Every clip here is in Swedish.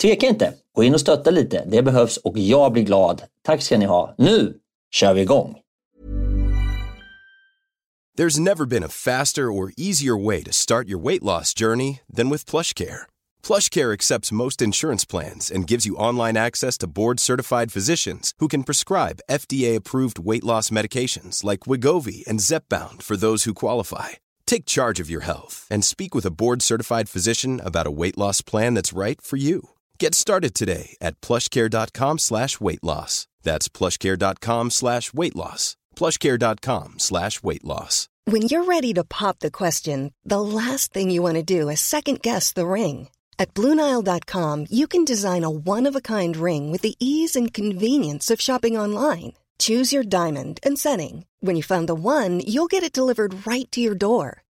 tveka inte. Gå in och stötta lite. Det behövs och jag blir glad. Tack ska ni ha. Nu kör vi igång! There's never been a faster or easier way to start your weight loss journey than with PlushCare. PlushCare accepts most insurance plans and gives you online access to board-certified physicians who can prescribe FDA-approved weight loss medications like Wigovi and Zepbound for those who qualify. Take charge of your health and speak with a board-certified physician about a weight loss plan that's right for you. Get started today at plushcare.com slash weight loss. That's plushcare.com slash weight loss. Plushcare.com slash weight loss. When you're ready to pop the question, the last thing you want to do is second guess the ring. At Bluenile.com, you can design a one of a kind ring with the ease and convenience of shopping online. Choose your diamond and setting. When you find the one, you'll get it delivered right to your door.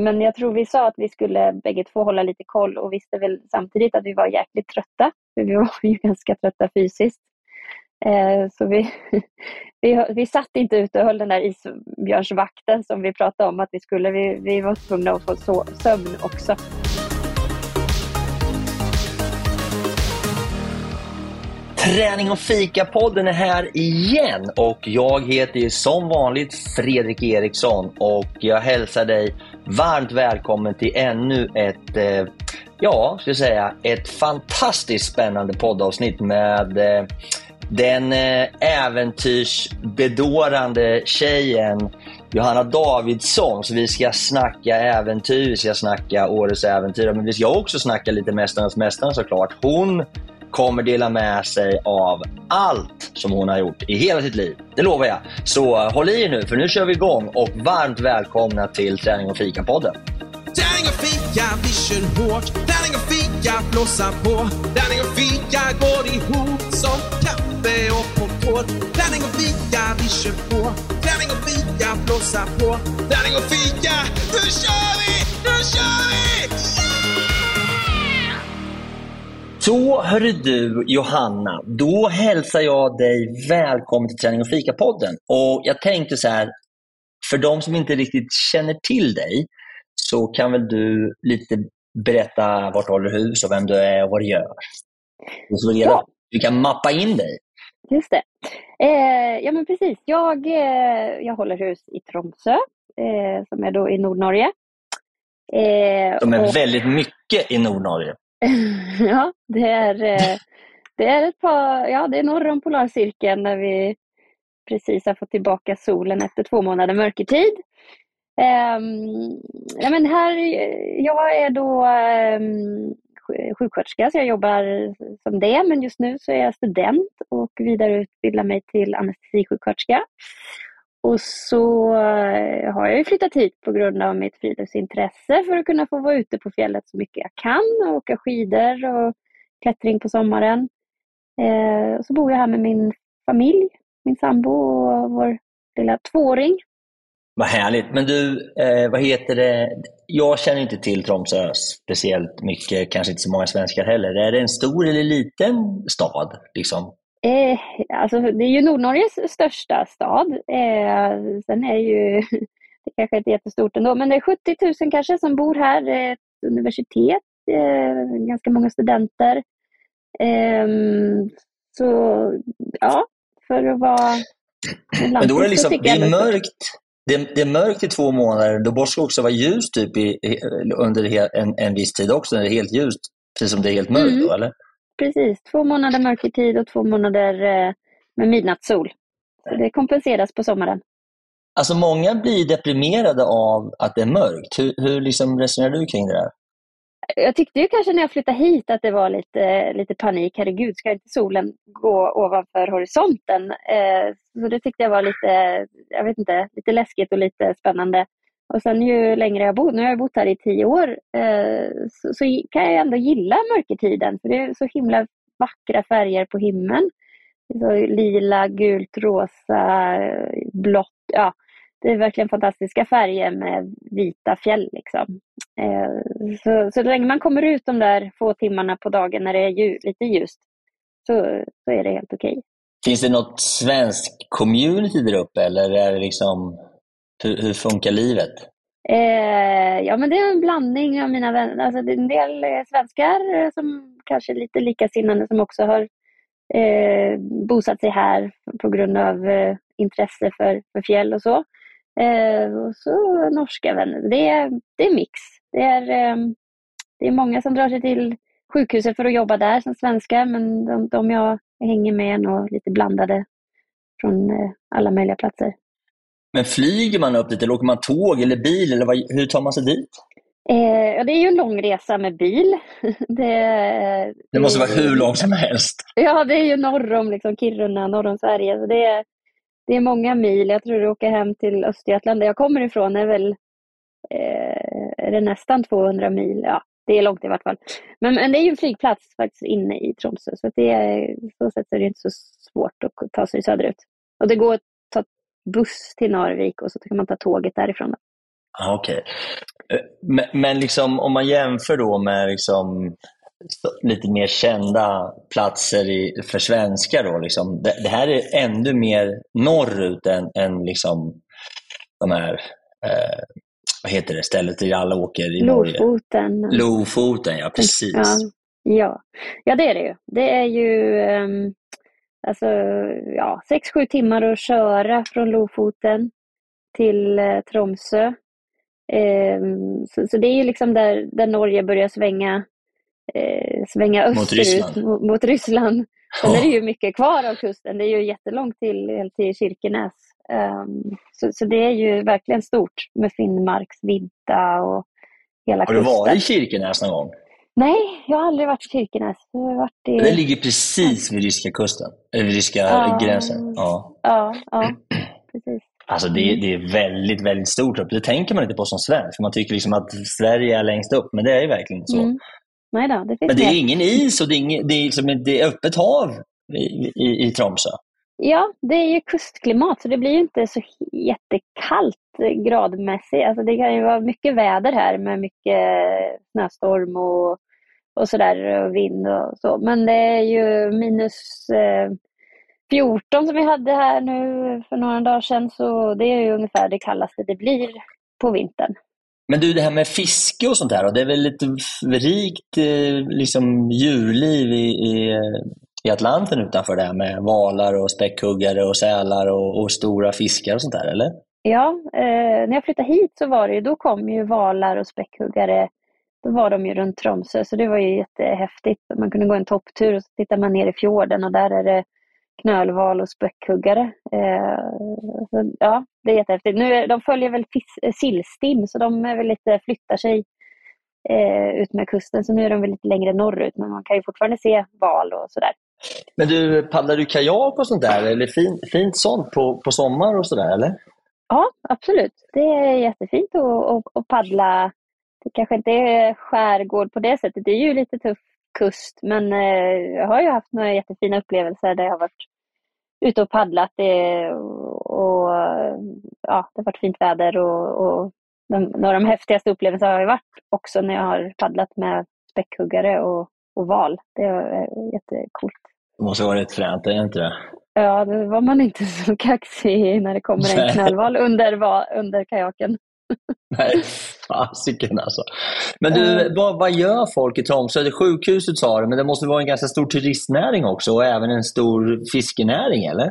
Men jag tror vi sa att vi skulle bägge två hålla lite koll och visste väl samtidigt att vi var jäkligt trötta. För vi var ju ganska trötta fysiskt. Eh, så vi, vi, vi satt inte ute och höll den där isbjörnsvakten som vi pratade om att vi skulle. Vi, vi var tvungna att få so sömn också. Träning och fika-podden är här igen och jag heter ju som vanligt Fredrik Eriksson och jag hälsar dig varmt välkommen till ännu ett, eh, ja, ska jag säga, ett fantastiskt spännande poddavsnitt med eh, den eh, äventyrsbedårande tjejen Johanna Davidsson. Så vi ska snacka äventyr, vi ska snacka årets äventyr, men vi ska också snacka lite Mästarnas Mästare såklart. Hon kommer dela med sig av allt som hon har gjort i hela sitt liv. Det lovar jag. Så eh, håll i er nu, för nu kör vi igång och varmt välkomna till Träning och fika-podden. Träning och fika, vi kör hårt. Träning och fika, blåsa på. Träning och fika går ihop som kaffe och popcorn. Träning och fika, vi kör på. Träning och fika, blåsa på. Träning och fika, nu kör vi! Nu kör vi! Så hörru du Johanna, då hälsar jag dig välkommen till Träning och fika-podden. Och jag tänkte så här, för de som inte riktigt känner till dig, så kan väl du lite berätta vart du håller hus och vem du är och vad du gör? Så ja. Du kan mappa in dig. Just det. Eh, ja men precis, jag, eh, jag håller hus i Tromsö, eh, som är då i Nordnorge. Eh, de är och... väldigt mycket i Nordnorge. ja, det är, eh, det är ett par, ja det är norr om polarcirkeln när vi precis har fått tillbaka solen efter två månader mörkertid. Um, ja, men här, jag är då um, sjuksköterska så jag jobbar som det men just nu så är jag student och vidareutbildar mig till anestesisjuksköterska. Och så eh, har jag ju flyttat hit på grund av mitt friluftsintresse för att kunna få vara ute på fjället så mycket jag kan och åka skidor och klättring på sommaren. Eh, så bor jag här med min familj, min sambo och vår lilla tvååring. Vad härligt. Men du, eh, vad heter det? Jag känner inte till Tromsö speciellt mycket, kanske inte så många svenskar heller. Är det en stor eller liten stad? Liksom? Eh, alltså, det är ju Nordnorges största stad. Eh, sen är ju, det kanske inte är jättestort ändå, men det är 70 000 kanske som bor här. Är ett universitet, eh, ganska många studenter. Eh, så ja, för att vara en Men då är det liksom, det är mörkt. Det, det är mörkt i två månader. Då måste det också vara ljust typ i, under en, en viss tid också, när det är helt ljust. Precis som det är helt mörkt Mm. då, eller? Precis, två månader mörkertid och två månader eh, med midnattssol. Så det kompenseras på sommaren. Alltså många blir deprimerade av att det är mörkt. Hur, hur liksom resonerar du kring det där? Jag tyckte ju kanske när jag flyttade hit att det var lite, lite panik. Herregud, ska inte solen gå ovanför horisonten? Eh, så det tyckte jag var lite, jag vet inte, lite läskigt och lite spännande. Och sen ju längre jag bor, nu har jag bott här i tio år, eh, så, så kan jag ändå gilla mörkertiden. För det är så himla vackra färger på himlen. Så lila, gult, rosa, blått. Ja, det är verkligen fantastiska färger med vita fjäll. Liksom. Eh, så, så länge man kommer ut de där få timmarna på dagen när det är ljus, lite ljust så, så är det helt okej. Finns det något svenskt community där uppe eller är det liksom, hur, hur funkar livet? Eh, ja, men det är en blandning av mina vänner. Alltså, det är en del eh, svenskar eh, som kanske är lite likasinnade som också har eh, bosatt sig här på grund av eh, intresse för, för fjäll och så. Eh, och så norska vänner. Det är, det är mix. Det är, eh, det är många som drar sig till sjukhuset för att jobba där som svenskar, men de, de jag hänger med är nog lite blandade från eh, alla möjliga platser. Men flyger man upp dit eller åker man tåg eller bil eller vad, hur tar man sig dit? Eh, ja, det är ju en lång resa med bil. det, Det måste vara hur långt som helst. Ja, det är ju norr om liksom Kiruna, norr om Sverige. Så det, är, det är många mil. Jag tror att åka hem till Östergötland, där jag kommer ifrån, är väl eh, är det nästan 200 mil. Ja, det är långt i vart fall. Men, men det är ju en flygplats faktiskt inne i Tromsö, så det är, så sätt är det inte så svårt att ta sig söderut. Och det går buss till Narvik och så kan man ta tåget därifrån. Okej. Eh, Men, men liksom, om man jämför då med liksom, lite mer kända platser i, för svenskar. Då, liksom, det, det här är ännu mer norrut än, än liksom, de här, eh, vad heter det, stället där alla åker i Norge? Lofoten. Lofoten, ja precis. Ja, ja. ja, det är det ju. Det är ju um, alltså, ja, sex, sju timmar att köra från Lofoten till eh, Tromsö. Ehm, så, så det är ju liksom där, där Norge börjar svänga, eh, svänga Mot österut Ryssland. mot, mot Ryssland. Sen Ja. är det ju mycket kvar av kusten. Det är ju jättelångt till, till Kirkenes. Ehm, så, så det är ju verkligen stort med Finnmarks vidda och hela Har du kusten. varit i Kirkenes någon gång? Nej, jag har aldrig varit i Kirkenes. Varit i... Det ligger precis vid ryska kusten, eller vid ryska Ja. gränsen. Ja. Ja, ja, precis. Alltså det, är- det är väldigt, väldigt stort upp. Det tänker man inte på som svensk. Man tycker liksom att Sverige är längst upp, men det är ju verkligen inte så. Mm. Nej då, det finns Men det är mer. ingen is och det är, ingen, det är, liksom, det är öppet hav i, i, i Tromsö. Ja, det är ju kustklimat så det blir ju inte så jättekallt eh, gradmässigt. Alltså det kan ju vara mycket väder här med mycket snöstorm och, och sådär och vind och så. Men det är ju minus eh, 14 som vi hade här nu för några dagar sedan så det är ju ungefär det kallaste det blir på vintern. Men du, det här med fiske och sånt där, det är väl lite rikt eh, liksom, djurliv i, i, i Atlanten utanför det här med valar och späckhuggare och sälar och, och stora fiskar och sånt där, eller? Ja, eh, när jag flyttade hit så var det ju, då kom ju valar och späckhuggare. Då var de ju runt Tromsö, så det var ju jättehäftigt. Man kunde gå en topptur och så tittar man ner i fjorden och där är det knölval och späckhuggare. Eh, ja, det är jättehäftigt. Nu är, de följer väl eh, sillstim, så de är väl lite, flyttar sig eh, ut med kusten, så nu är de väl lite längre norrut, men man kan ju fortfarande se val och sådär. Men du, paddlar du kajak och sånt där? Eller fin, fint sånt på, på sommar och sådär, eller? Ja, absolut. Det är jättefint att, att, att paddla. Det kanske inte är skärgård på det sättet. Det är ju lite tuff kust, men eh, jag har ju haft några jättefina upplevelser där jag har varit ute och paddlat. Det, och, ja, det har varit fint väder och, och de, några av de häftigaste upplevelserna har ju varit också när jag har paddlat med späckhuggare och, och val. Det är jättecoolt. Det måste vara rätt fränt, är det inte det? Ja, då var man inte så kaxig när det kommer en knölval under, under kajaken. Nej, fasiken alltså. Men du, vad, vad gör folk i Tromsö? Det sjukhuset sa du, men det måste vara en ganska stor turistnäring också och även en stor fiskenäring, eller?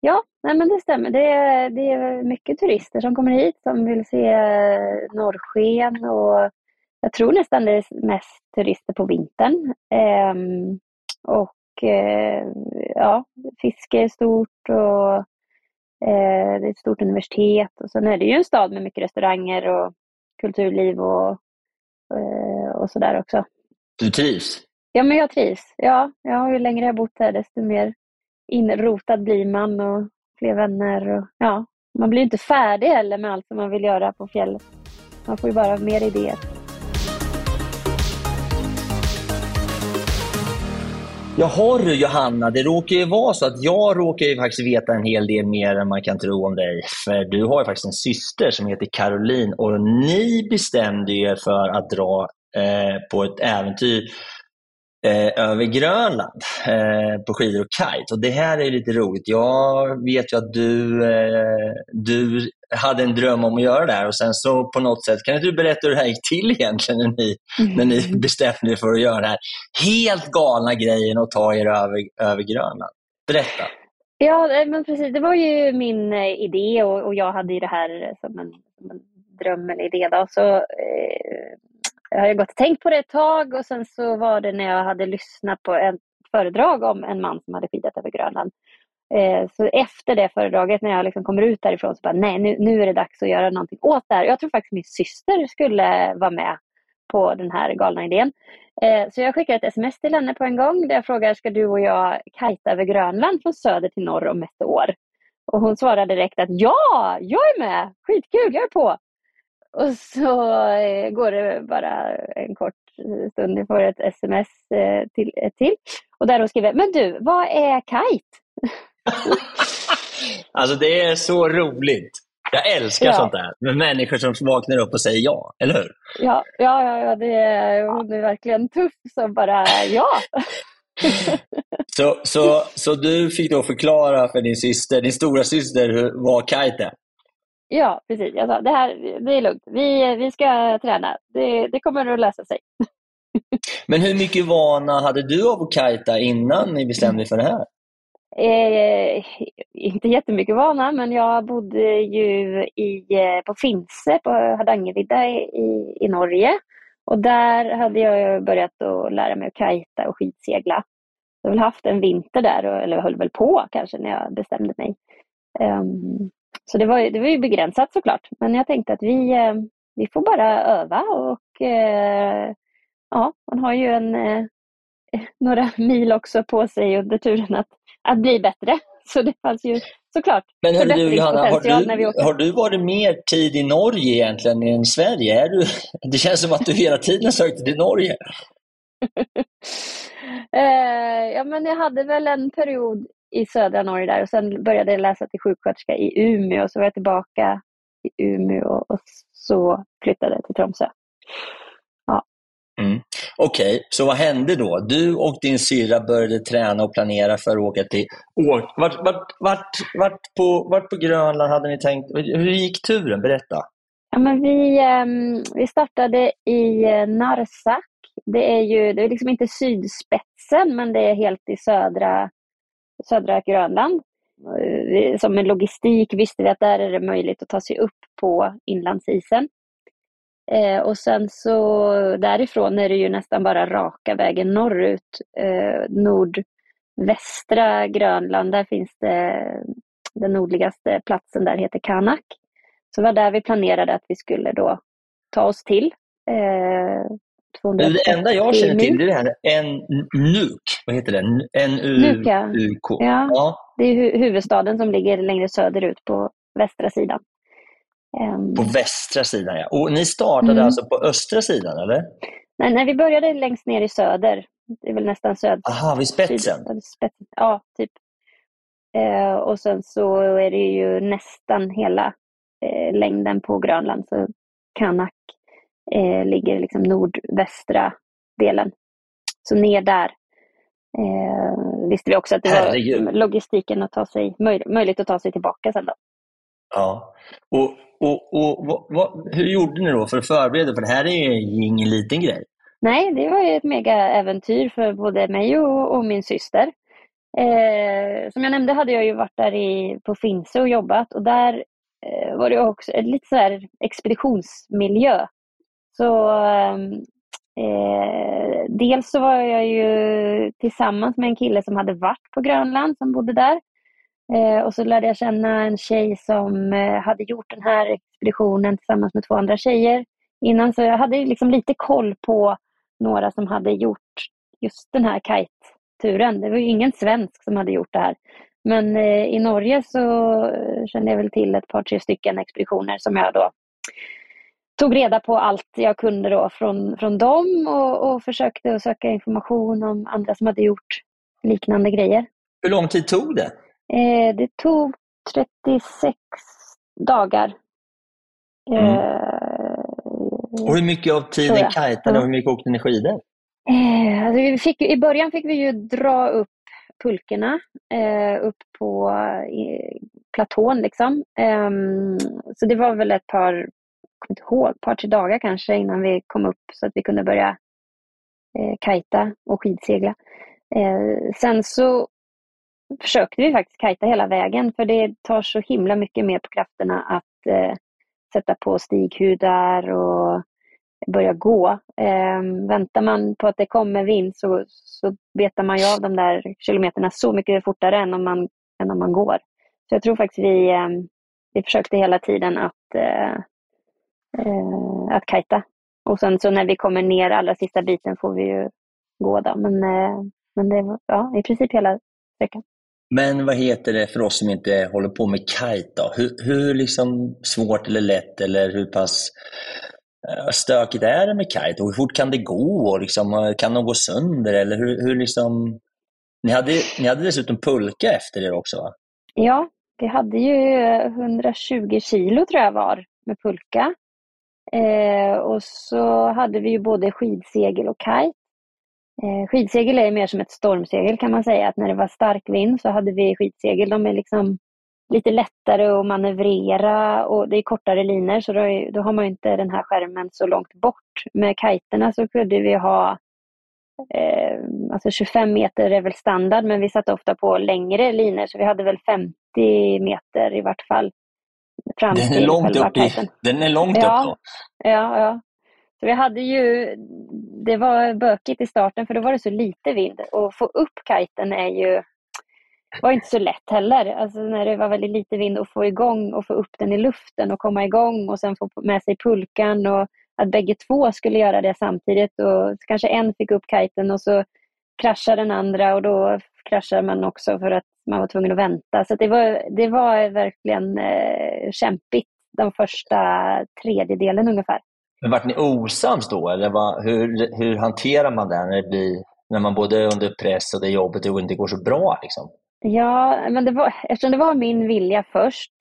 Ja, nej men det stämmer. Det är, det är mycket turister som kommer hit som vill se norrsken och jag tror nästan det är mest turister på vintern. Ehm, och eh, ja, fiske är stort och eh, det är ett stort universitet och sen är det ju en stad med mycket restauranger och kulturliv och, eh, och sådär också. Du trivs? Ja, men jag trivs. Ja, ja, ju längre jag bott här desto mer inrotad blir man och fler vänner. Och, ja, man blir inte färdig heller med allt som man vill göra på fjället. Man får ju bara mer idéer. Jaha du Johanna, det råkar ju vara så att jag råkar ju faktiskt veta en hel del mer än man kan tro om dig. För du har ju faktiskt en syster som heter Caroline och ni bestämde er för att dra eh, på ett äventyr eh, över Grönland eh, på skidor och kite. Och det här är lite roligt. Jag vet ju att du, eh, du hade en dröm om att göra det här och sen så på något sätt, kan inte du berätta hur det här gick till egentligen när ni, när ni Mm. bestämde er för att göra den här helt galna grejen och ta er över, över Grönland? Berätta. Ja, men precis. Det var ju min eh, idé och, och jag hade ju det här som en, som en dröm eller idé. Då. Så, eh, jag har gått och tänkt på det ett tag och sen så var det när jag hade lyssnat på ett föredrag om en man som hade skidat över Grönland. Eh, så efter det föredraget, när jag liksom kommer ut därifrån, så bara nej, nu, nu är det dags att göra någonting åt det här. Jag tror faktiskt min syster skulle vara med på den här galna idén. Eh, så jag skickar ett sms till henne på en gång där jag frågar, ska du och jag kajta över Grönland från söder till norr om ett år? Och hon svarar direkt att ja, jag är med, skitkul, jag är på. Och så eh, går det bara en kort stund, jag får ett sms till, till. Och där hon skriver, men du, vad är kite? Alltså det är så roligt. Jag älskar Ja. sånt där med människor som vaknar upp och säger ja, eller hur? Ja, ja, ja, ja det är, hon är verkligen tuff som bara, ja. Så, så, så du fick då förklara för din syster, din stora syster vad kite är? Ja, precis. Jag sa, det här det är lugnt. Vi, vi ska träna. Det, det kommer att lösa sig. Men hur mycket vana hade du av att kajta innan ni bestämde er för det här? Eh, inte jättemycket vana, men jag bodde ju i, eh, på Finse på Hardangervidda i, i, i Norge. Och där hade jag börjat att lära mig att kajta och skidsegla. Jag har väl haft en vinter där, eller höll väl på kanske när jag bestämde mig. Um, så det var, ju- det var ju begränsat såklart. Men jag tänkte att vi, eh, vi får bara öva och uh, ja, man har ju en, uh, några mil också på sig under turen att, att bli bättre. Så det fanns ju såklart Men hörru du Johanna, har du, har du varit mer tid i Norge egentligen än i Sverige? Är du, det känns som att du hela tiden sökte till Norge. Eh, ja, men jag hade väl en period i södra Norge där och sen började jag läsa till sjuksköterska i Umeå och så var jag tillbaka i Umeå och, och så flyttade jag till Tromsö. Mm. Okej, så vad hände då? Du och din syrra började träna och planera för att åka till... Åk, vart, vart, vart, vart, på, vart på Grönland hade ni tänkt? Hur gick turen? Berätta. Ja, men vi, ehm, vi startade i eh, Narsak. Det är ju det är liksom inte sydspetsen, men det är helt i södra, södra Grönland. Eh, vi- Som en logistik visste vi att där är det möjligt att ta sig upp på inlandsisen. Eh, och sen så därifrån är det ju nästan bara raka vägen norrut. Eh, nordvästra Grönland, där finns det den nordligaste platsen där heter Kanak. Så det var där vi planerade att vi skulle då ta oss till. Eh, 230 Det enda jag känner till är det här NUK. Vad heter det? Nuuk, ja. Ja. Det är hu- huvudstaden som ligger längre söderut på västra sidan. Ehm, på västra sidan ja. Och ni startade Mm. alltså på östra sidan eller? nej, nej, vi började längst ner i söder. Det är väl nästan söd... Aha, vid spetsen. spetsen. Ja, typ. Eh, och sen så är det ju nästan hela eh, längden på Grönland. Så Kanak eh, ligger liksom nordvästra delen. Så ner där eh, visste vi också att det Herregud. var logistiken att ta sig, möj, möjligt att ta sig tillbaka sen då. Ja. Och, och, och vad, vad, hur gjorde ni då för att förbereda? För det här är ju ingen liten grej. Nej, det var ju ett mega-äventyr för både mig och, och min syster. Eh, som jag nämnde hade jag ju varit där i, på Finse och jobbat och där eh, var det också ett lite så här expeditionsmiljö. Så ehm, eh, dels så var jag ju tillsammans med en kille som hade varit på Grönland som bodde där. Eh, och så lärde jag känna en tjej som eh, hade gjort den här expeditionen tillsammans med två andra tjejer innan. Så jag hade liksom lite koll på några som hade gjort just den här kite-turen. Det var ju ingen svensk som hade gjort det här. Men eh, i Norge så eh, kände jag väl till ett par, tre stycken expeditioner som jag då tog reda på allt jag kunde då från, från dem och, och försökte att söka information om andra som hade gjort liknande grejer. Hur lång tid tog det? Eh, det tog 36 dagar. Eh, Och hur mycket av tiden kajtade och hur mycket åkte ni skidor? Eh, alltså vi fick, I början fick vi ju dra upp pulkorna eh, upp på platån. Liksom. Ehm, så det var väl ett par, jag kommer inte ihåg, ett par, tre dagar kanske innan vi kom upp så att vi kunde börja eh, kajta och skidsegla. Eh, sen så försökte vi faktiskt kajta hela vägen för det tar så himla mycket mer på krafterna att eh, sätta på stighudar och börja gå. Eh, väntar man på att det kommer vind så, så betar man ju av de där kilometerna så mycket fortare än om man, än om man går. Så jag tror faktiskt vi, eh, vi försökte hela tiden att, eh, eh, att kajta. Och sen så när vi kommer ner allra sista biten får vi ju gå då. Men, eh, men det var ja, i princip hela sträckan. Men vad heter det för oss som inte håller på med kite då? Hur, hur liksom svårt eller lätt eller hur pass eh, stökigt är det med kite och hur fort kan det gå? Och liksom, eh, kan de gå sönder eller hur, hur liksom... Ni hade, ni hade dessutom pulka efter er också va? Ja, vi hade ju eh, 120 kilo tror jag var med pulka. Eh, och så hade vi ju både skidsegel och kite. Eh, skidsegel är mer som ett stormsegel kan man säga. Att när det var stark vind så hade vi skidsegel. De är liksom lite lättare att manövrera och det är kortare linor så då, då har man inte den här skärmen så långt bort. Med kiterna så kunde vi ha eh, alltså 25 meter är väl standard men vi satte ofta på längre linor så vi hade väl 50 meter i vart fall. Fram Den är till långt upp, i, den är långt Ja. upp då. Ja, ja. Så vi hade ju, det var bökigt i starten för då var det så lite vind och få upp kiten är ju, var inte så lätt heller. Alltså när det var väldigt lite vind och få igång och få upp den i luften och komma igång och sen få med sig pulkan och att bägge två skulle göra det samtidigt och kanske en fick upp kiten och så kraschar den andra och då kraschar man också för att man var tvungen att vänta. Så det var, det var verkligen eh, kämpigt de första tredjedelen ungefär. Men vart ni osams då eller vad, hur, hur hanterar man det när det blir när man både är under press och det är jobbigt och inte går så bra liksom? Ja, men det var, eftersom det var min vilja först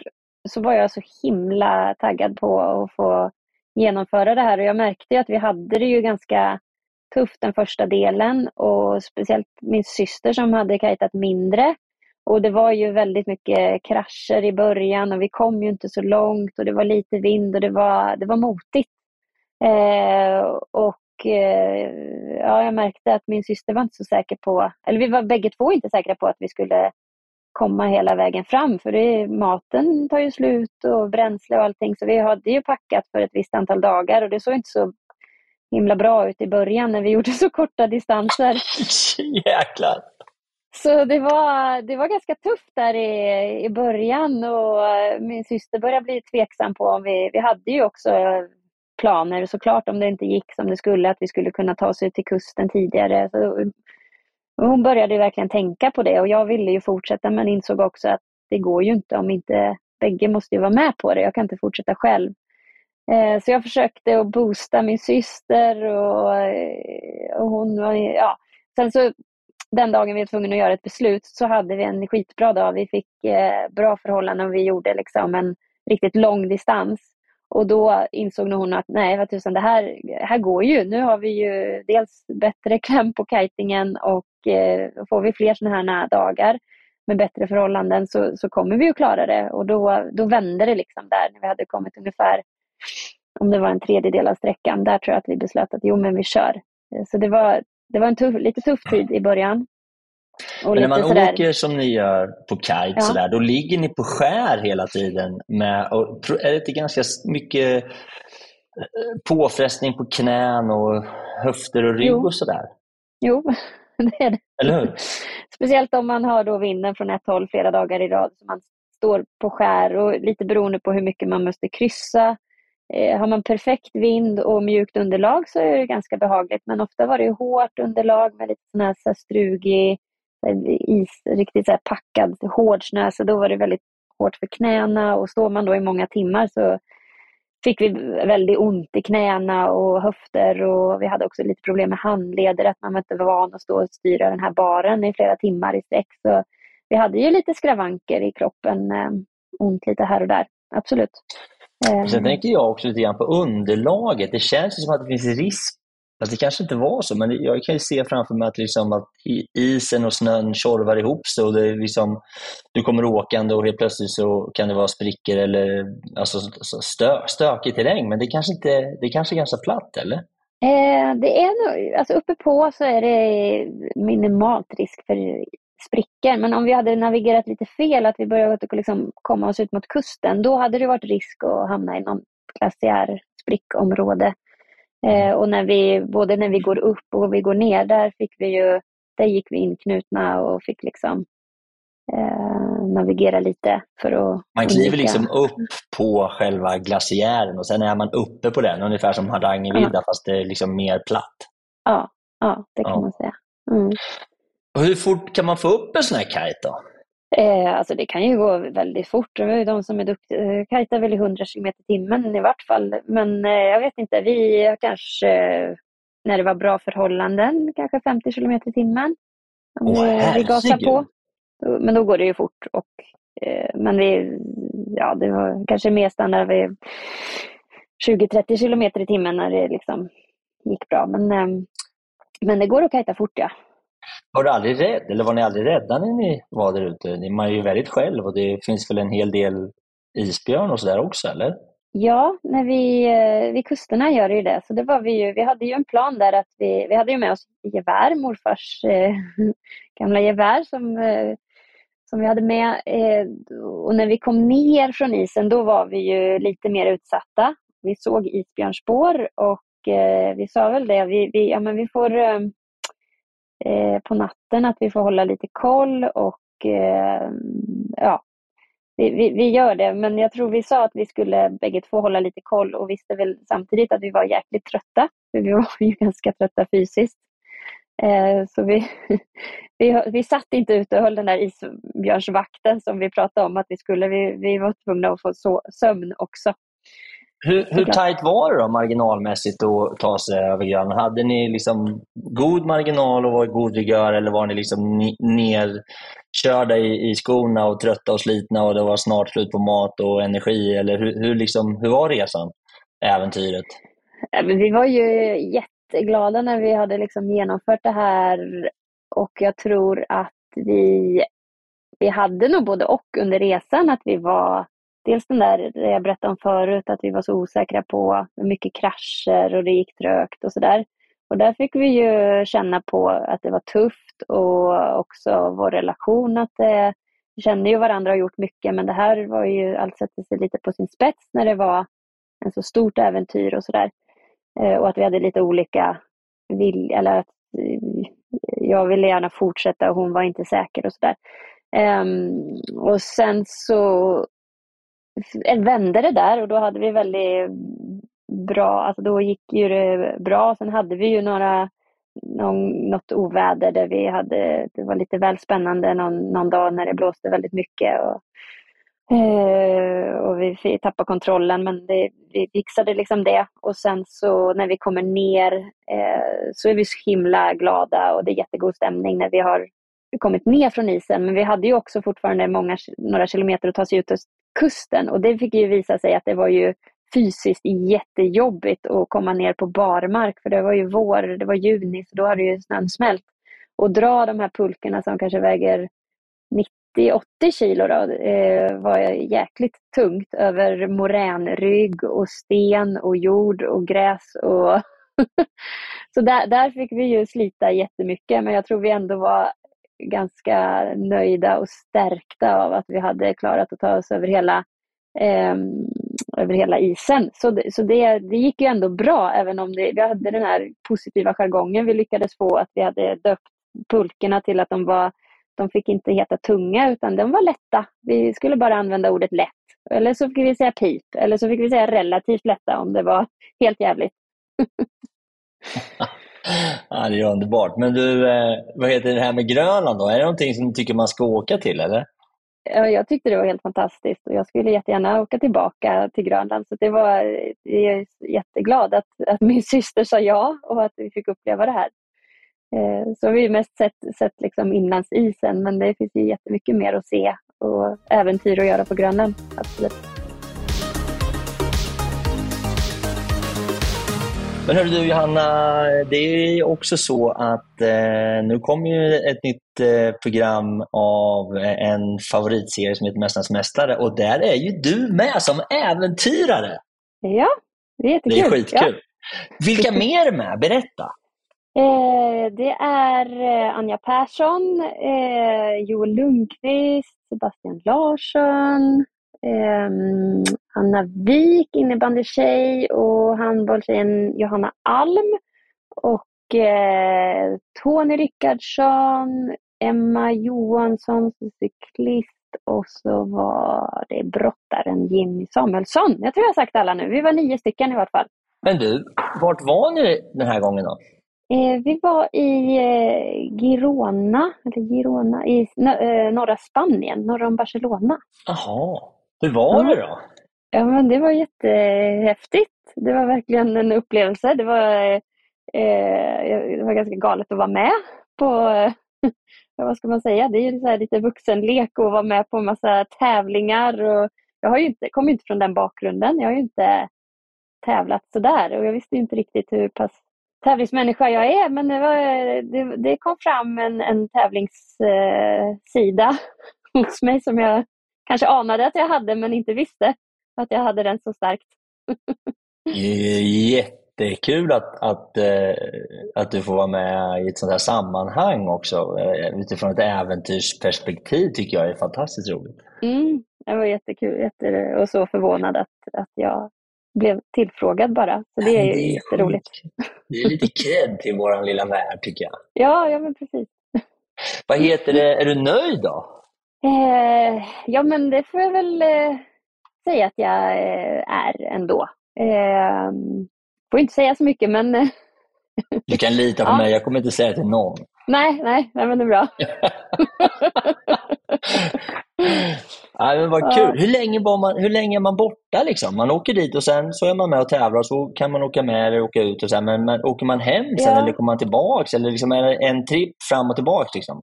så var jag så himla taggad på att få genomföra det här och jag märkte ju att vi hade det ju ganska tufft den första delen och speciellt min syster som hade kajtat mindre. Och det var ju väldigt mycket krascher i början och vi kom ju inte så långt och det var lite vind och det var, det var motigt. Eh, och eh, ja, jag märkte att min syster var inte så säker på, eller vi var bägge två inte säkra på att vi skulle komma hela vägen fram för det, maten tar ju slut och bränsle och allting så vi hade ju packat för ett visst antal dagar och det såg inte så himla bra ut i början när vi gjorde så korta distanser. Jäklar! Så det var, det var ganska tufft där i, i början och min syster började bli tveksam på om vi, vi hade ju också planer såklart om det inte gick som det skulle, att vi skulle kunna ta oss ut till kusten tidigare. Så, hon började verkligen tänka på det och jag ville ju fortsätta men insåg också att det går ju inte om inte bägge måste ju vara med på det. Jag kan inte fortsätta själv. Eh, så jag försökte att boosta min syster och, eh, och hon var, ja. Sen så den dagen vi var tvungna att göra ett beslut så hade vi en skitbra dag. Vi fick eh, bra förhållanden och vi gjorde liksom en riktigt lång distans. Och då insåg nog hon att nej, vad tusan, det här, här går ju. Nu har vi ju dels bättre kläm på kitingen och eh, får vi fler sådana här dagar med bättre förhållanden så, så kommer vi att klara det. Och då, då vände det liksom där när vi hade kommit ungefär, om det var en tredjedel av sträckan, där tror jag att vi beslöt att jo men vi kör. Så det var, det var en tuff, lite tuff tid i början. Men när man sådär... åker som ni gör på kite, ja. sådär, då ligger ni på skär hela tiden. Med, och är det inte ganska mycket eh, påfrestning på knän och höfter och rygg jo. och sådär? Jo, det är det. Eller hur? Speciellt om man har då vinden från ett håll flera dagar i rad. Så man står på skär och lite beroende på hur mycket man måste kryssa. Eh, har man perfekt vind och mjukt underlag så är det ganska behagligt. Men ofta var det hårt underlag med lite sån här, så här strugig is, riktigt så packad hård snö. Så då var det väldigt hårt för knäna och står man då i många timmar så fick vi väldigt ont i knäna och höfter och vi hade också lite problem med handleder, att man var inte van att stå och styra den här baren i flera timmar i sträck. Så vi hade ju lite skravanker i kroppen, eh, ont lite här och där, absolut. Sen tänker jag också lite grann på underlaget. Det känns som att det finns risk Fast det kanske inte var så, men jag kan ju se framför mig att, liksom att isen och snön tjorvar ihop sig och det är liksom, du kommer åkande och helt plötsligt så kan det vara sprickor eller alltså stö, stökig terräng. Men det kanske, inte, det kanske är ganska platt, eller? Eh, det är nog, alltså uppe på så är det minimalt risk för sprickor. Men om vi hade navigerat lite fel, att vi började liksom komma oss ut mot kusten, då hade det varit risk att hamna i någon glaciärsprickområde och när vi, både när vi går upp och vi går ner, där fick vi ju, där gick vi inknutna och fick liksom eh, navigera lite för att Man kliver undvika. liksom upp på själva glaciären och sen är man uppe på den, ungefär som Hardangervidda ja. fast det är liksom mer platt. Ja, ja det kan ja. man säga. Mm. Och hur fort kan man få upp en sån här kite då? Eh, alltså det kan ju gå väldigt fort. De som är duktiga eh, kajtar väl i 100 km i timmen i vart fall. Men eh, jag vet inte, vi kanske när det var bra förhållanden, kanske 50 km i timmen. Om Åh, vi gasar på. Men då går det ju fort. Och, eh, men vi, ja, det var kanske mer standard vid 20-30 km i timmen när det liksom gick bra. Men, eh, men det går att kajta fort ja. Var du aldrig rädd, eller var ni aldrig rädda när ni var där ute? Man är ju väldigt själv och det finns väl en hel del isbjörn och sådär också, eller? Ja, när vi, eh, vid kusterna gör det ju det. Så det var vi ju, vi hade ju en plan där att vi, vi hade ju med oss gevär, morfars eh, gamla gevär som, eh, som vi hade med. Eh, och när vi kom ner från isen då var vi ju lite mer utsatta. Vi såg isbjörnspår och eh, vi sa väl det, vi, vi, ja, men vi får Eh, Eh, på natten, att vi får hålla lite koll och eh, ja, vi, vi, vi, gör det. Men jag tror vi sa att vi skulle bägge två hålla lite koll och visste väl samtidigt att vi var jäkligt trötta. För vi var ju ganska trötta fysiskt. Eh, så vi, vi, vi satt inte ute och höll den där isbjörnsvakten som vi pratade om att vi skulle. Vi, vi var tvungna att få sömn också. Hur, hur tajt var det då marginalmässigt att ta sig över Grönland? Hade ni liksom god marginal och var i god vigör eller var ni liksom nerkörda i, i skorna och trötta och slitna och det var snart slut på mat och energi? Eller hur, hur, liksom, hur var resan, äventyret? vi var ju jätteglada när vi hade liksom genomfört det här och jag tror att vi, vi hade nog både och under resan, att vi var dels den där jag berättade om förut, att vi var så osäkra på mycket krascher och det gick trögt och sådär. Och där fick vi ju känna på att det var tufft och också vår relation att det, vi kände ju varandra och gjort mycket men det här var ju, allt sätter sig lite på sin spets när det var en så stort äventyr och sådär. Eh, och att vi hade lite olika vilja, eller att eh, jag ville gärna fortsätta och hon var inte säker och sådär. Um, och sen så vände det där och då hade vi väldigt bra, alltså då gick ju det bra. Sen hade vi ju några, någon, något oväder där vi hade, det var lite väl spännande någon, någon dag när det blåste väldigt mycket. Och, eh, och vi tappade kontrollen men det, vi fixade liksom det. Och sen så när vi kommer ner eh, så är vi så himla glada och det är jättegod stämning när vi har kommit ner från isen. Men vi hade ju också fortfarande många, några kilometer att ta sig ut kusten och det fick ju visa sig att det var ju fysiskt jättejobbigt att komma ner på barmark för det var ju vår, det var juni så då hade ju snön smält. Och dra de här pulkorna som kanske väger 90-80 kilo då, eh, var jäkligt tungt över moränrygg och sten och jord och gräs. Och så där, där fick vi ju slita jättemycket men jag tror vi ändå var ganska nöjda och stärkta av att vi hade klarat att ta oss över hela, eh, över hela isen. Så, det, så det, det gick ju ändå bra även om det, vi hade den här positiva jargongen vi lyckades få att vi hade döpt pulkorna till att de var de fick inte heta tunga utan de var lätta. Vi skulle bara använda ordet lätt. Eller så fick vi säga pip. Eller så fick vi säga relativt lätta om det var helt jävligt. ja, det är underbart. Men du, eh, vad heter det här med Grönland då? Är det någonting som du tycker man ska åka till eller? Ja, jag tyckte det var helt fantastiskt och jag skulle jättegärna åka tillbaka till Grönland. Så det var, jag är jätteglad att, att min syster sa ja och att vi fick uppleva det här. Eh, så har vi mest sett, sett liksom inlandsisen men det finns ju jättemycket mer att se och äventyr att göra på Grönland. Absolut. Men hörru du Johanna, det är också så att eh, nu kommer ju ett nytt eh, program av en favoritserie som heter Mästarnas Mästare och där är ju du med som äventyrare. Ja, det är jättekul. Det är skitkul. Ja. Vilka mer är med? Berätta. Eh, det är eh, Anja Persson, eh, Joel Lundqvist, Sebastian Larsson, eh, Anna Wik, innebandytjej och handbollstjejen Johanna Alm. Och eh, Tony Rickardsson, Emma Johansson, cyklist och så var det brottaren Jimmy Samuelsson. Jag tror jag har sagt alla nu. Vi var nio stycken i vart fall. Men du, vart var ni den här gången då? Eh, vi var i eh, Girona, eller Girona, i eh, norra Spanien, norr om Barcelona. Jaha, hur var det då? Ja, men det var jättehäftigt. Det var verkligen en upplevelse. Det var, eh, eh det var ganska galet att vara med på, vad ska man säga, det är ju så lite vuxenlek att vara med på en massa tävlingar. Och jag har ju inte, kommer inte från den bakgrunden. Jag har ju inte tävlat sådär och jag visste inte riktigt hur pass tävlingsmänniska jag är, men det, var, det, det kom fram en, en tävlingssida eh, hos mig som jag kanske anade att jag hade, men inte visste att jag hade den så starkt. Jättekul att, att, eh, att du får vara med i ett sånt här sammanhang också. Eh, utifrån ett äventyrsperspektiv tycker jag är fantastiskt roligt. Mm, det var jättekul jätte, och så förvånad att, att jag blev tillfrågad bara. Så det är ju det är jätteroligt. Det är lite cred till vår lilla värld tycker jag. Ja, ja men precis. Vad heter det, är du nöjd då? Eh, ja men det får jag väl eh, säga att jag eh, är ändå. Eh, får inte säga så mycket men... du kan lita på ja. mig, jag kommer inte säga till någon. Nej, nej, nej men det är bra. ja, men vad kul. Hur, länge var man, hur länge är man borta? Liksom? Man åker dit och sen så är man med och tävlar och så kan man åka med eller åka ut. Och så men, men åker man hem sen ja. eller kommer man tillbaka? Eller liksom är det en tripp fram och tillbaka? Liksom?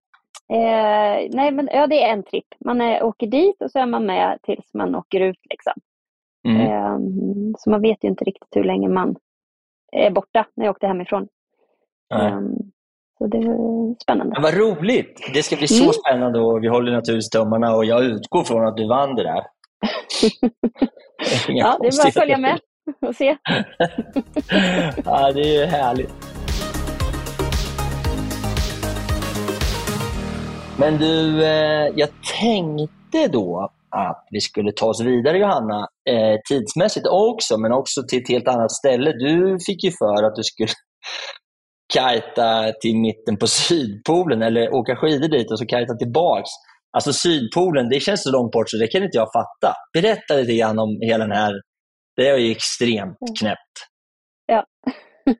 Eh, nej, men ja, det är en tripp. Man är, åker dit och så är man med tills man åker ut. Liksom. Mm. Eh, så man vet ju inte riktigt hur länge man är borta när jag åkte hemifrån. Eh, så det är spännande. Ja, vad roligt! Det ska bli så mm. spännande och vi håller naturligtvis tummarna och jag utgår från att du vann det där. det ja, det är bara att följa med och se. ja, det är härligt. Men du, eh, jag tänkte då att vi skulle ta oss vidare Johanna, eh, tidsmässigt också, men också till ett helt annat ställe. Du fick ju för att du skulle kajta till mitten på Sydpolen eller åka skidor dit och så kajta tillbaks. Alltså Sydpolen, det känns så långt bort så det kan inte jag fatta. Berätta lite grann om hela den här, det är ju extremt mm. knäppt. Ja.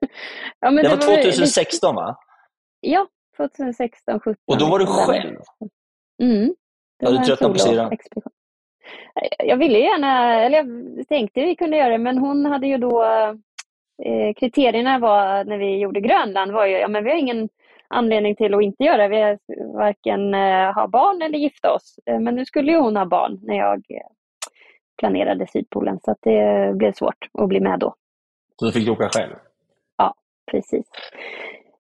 ja det, det, var 2016 va? Ja, 2016, 17. Och då var du själv? Mm. Det ja, du tröttnade på syran? jag ville gärna, eller jag tänkte vi kunde göra det, men hon hade ju då eh, kriterierna var när vi gjorde Grönland var ju, ja men vi har ingen anledning till att inte göra det. Vi har varken eh, ha barn eller gifta oss. Eh, men nu skulle ju hon ha barn när jag eh, planerade Sydpolen så det blev svårt att bli med då. Så du fick åka själv? Ja, precis.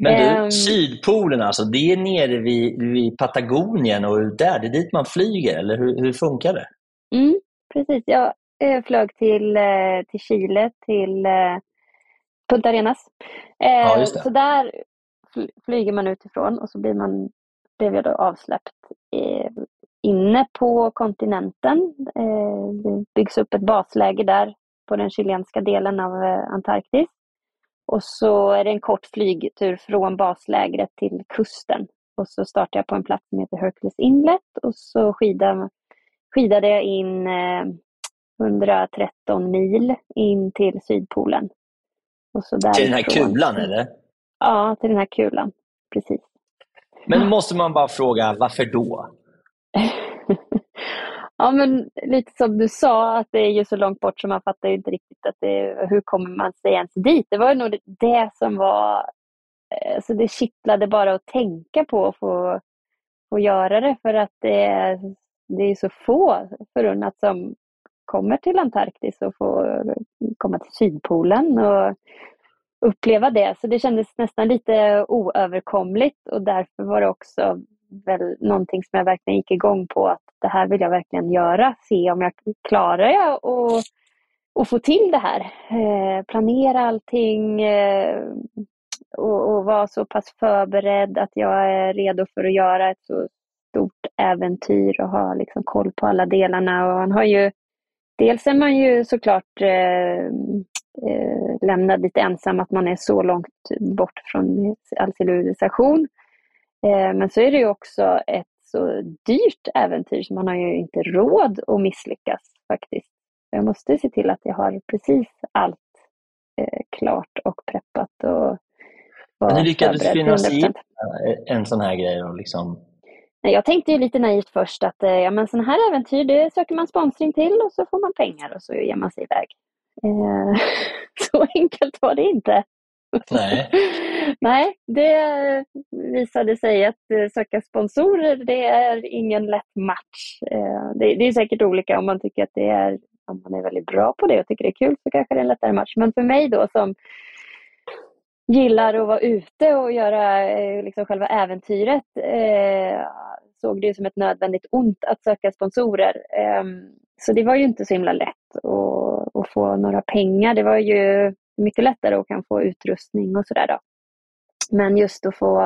Men du, um, Sydpolen alltså, det är nere vid, vid Patagonien och där, det är dit man flyger, eller hur, hur funkar det? Mm, precis, jag flög till, till Chile, till Punta Arenas. Ja, så där flyger man utifrån och så blir man, blev jag då avsläppt eh, inne på kontinenten. Eh, det byggs upp ett basläge där på den chilenska delen av eh, Antarktis. Och så är det en kort flygtur från baslägret till kusten. Och så startar jag på en plats som heter Hercules Inlet och så skidar, skidade jag in 113 mil in till Sydpolen. Och så till den här kulan eller? Ja, till den här kulan. Precis. Men då måste man bara fråga, varför då? ja, men lite som du sa, att det är ju så långt bort så man fattar ju inte riktigt att det, hur kommer man sig ens dit? Det var nog det som var, alltså det kittlade bara att tänka på att få, få göra det för att det är, det är så få förunnat som kommer till Antarktis och får komma till Sydpolen. Och uppleva det. Så det kändes nästan lite oöverkomligt och därför var det också väl någonting som jag verkligen gick igång på att det här vill jag verkligen göra. Se om jag klarar jag och, och få till det här. Eh, planera allting eh, och, och vara så pass förberedd att jag är redo för att göra ett så stort äventyr och ha liksom koll på alla delarna. Och man har ju, dels är man ju såklart eh, eh, lämnad lite ensam, att man är så långt bort från all civilisation. Eh, men så är det ju också ett så dyrt äventyr så man har ju inte råd att misslyckas faktiskt. Jag måste se till att jag har precis allt eh, klart och preppat. Och men hur lyckades du finansiera en sån här grej? Och liksom... Jag tänkte ju lite naivt först att eh, ja, men sådana här äventyr det söker man sponsring till och så får man pengar och så ger man sig iväg. Eh, så enkelt var det inte. Nej. Nej, det visade sig att eh, söka sponsorer, det är ingen lätt match. Eh, det, är säkert olika om man tycker att det är, om man är väldigt bra på det och tycker det är kul så kanske det är en lättare match. Men för mig då som gillar att vara ute och göra eh, liksom själva äventyret såg det som ett nödvändigt ont att söka sponsorer. Ehm, så det var ju inte så himla lätt att, att få några pengar. Det var ju mycket lättare att kan få utrustning och sådär. Men just att få,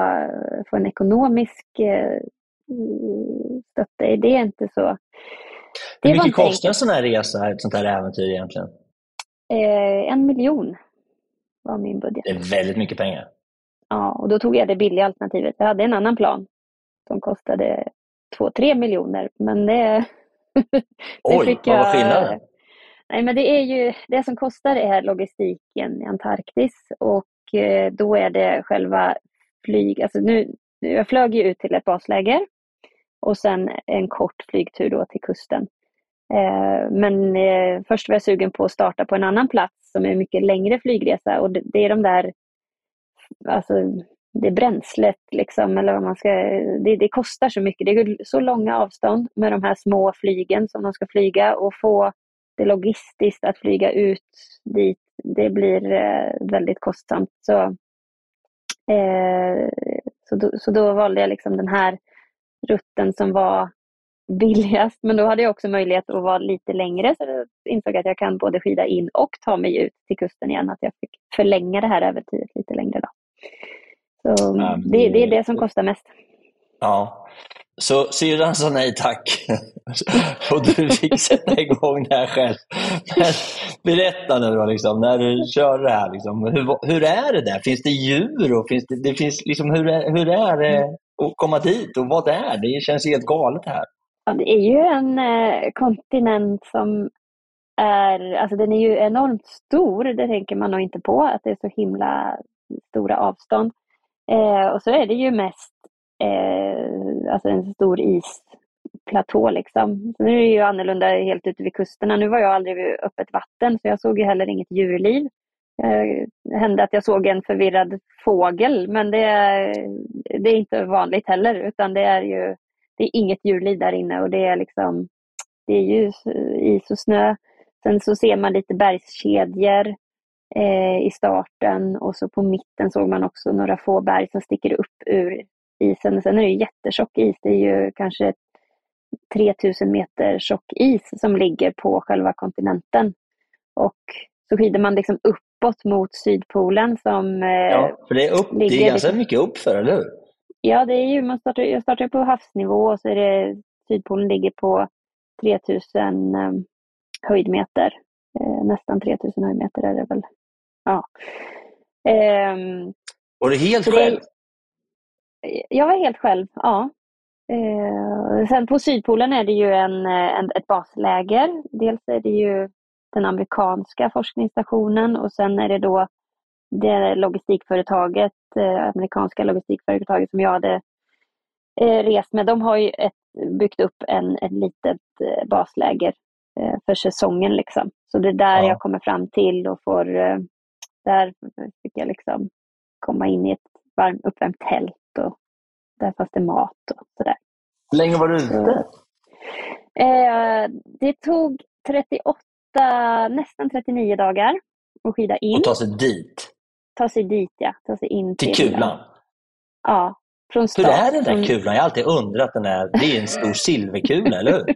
få en ekonomisk eh, stötta, det är inte så... Det Hur mycket kostar en sån här resa, ett sånt här äventyr egentligen? Eh, en miljon var min budget. Det är väldigt mycket pengar. Ja, och då tog jag det billiga alternativet. Jag hade en annan plan som kostade 2-3 miljoner, men det, Oj, vad var skillnaden? Nej, men det är ju det som kostar är logistiken i Antarktis och eh, då är det själva flyg, alltså nu, jag flög ju ut till ett basläger och sen en kort flygtur då till kusten. Eh, men eh, först var jag sugen på att starta på en annan plats som är en mycket längre flygresa och det är de där, alltså det bränslet liksom, eller vad man ska, det, det, kostar så mycket. Det är så långa avstånd med de här små flygen som de ska flyga och få det logistiskt att flyga ut dit, det blir eh, väldigt kostsamt. Så, eh, så, då, så då valde jag liksom den här rutten som var billigast, men då hade jag också möjlighet att vara lite längre, så jag insåg att jag kan både skida in och ta mig ut till kusten igen, att jag fick förlänga det här äventyret lite längre. Då. Så det, det, är det som kostar mest. Ja, så syrran sa nej tack och du fick sätta igång det här själv. Men berätta nu då, liksom, när du kör det här. Liksom, hur, hur är det där? Finns det djur? Och finns det, det finns, liksom, hur, är, hur är det att komma dit och vad är det? Det känns helt galet här. Ja, det är ju en eh, kontinent som är, alltså den är ju enormt stor. Det tänker man nog inte på, att det är så himla stora avstånd. Eh, och så är det ju mest eh, alltså en stor isplatå liksom. Sen är det ju annorlunda helt ute vid kusterna. Nu var jag aldrig vid öppet vatten så jag såg ju heller inget djurliv. Eh, det hände att jag såg en förvirrad fågel men det är, det är inte vanligt heller utan det är ju det är inget djurliv där inne och det är liksom det är ju is och snö. Sen så ser man lite bergskedjor eh, i starten och så på mitten såg man också några få berg som sticker upp ur isen. Sen är det jättetjock is. Det är ju kanske 3000 meter tjock is som ligger på själva kontinenten. Och så skidar man liksom uppåt mot Sydpolen som... Eh, ja, för det är, upp, det är ganska liksom, mycket uppför, eller hur? Ja, det är ju, man startar, jag startar på havsnivå och så är det Sydpolen ligger på 3000 eh, höjdmeter. Eh, nästan 3000 höjdmeter är det väl. Ja. Eh, var du helt själv? Jag var helt själv, ja. Eh, sen på Sydpolen är det ju en, en, ett basläger. Dels är det ju den amerikanska forskningsstationen och sen är det då det logistikföretaget, eh, amerikanska logistikföretaget som jag hade eh, rest med. De har ju ett, byggt upp en, ett litet eh, basläger eh, för säsongen. Liksom. Så det är där ja. jag kommer fram till och får, eh, där fick jag liksom komma in i ett varm, uppvärmt tält och där fanns det mat och sådär. Hur länge var du ute? Eh, det tog 38, nästan 39 dagar att skida in. Och ta sig dit? Ta sig dit, ja. Ta sig in till, till kulan? Ja, från start. Hur är den där kulan? Jag har alltid undrat. Den är, det är en stor silverkula, eller hur?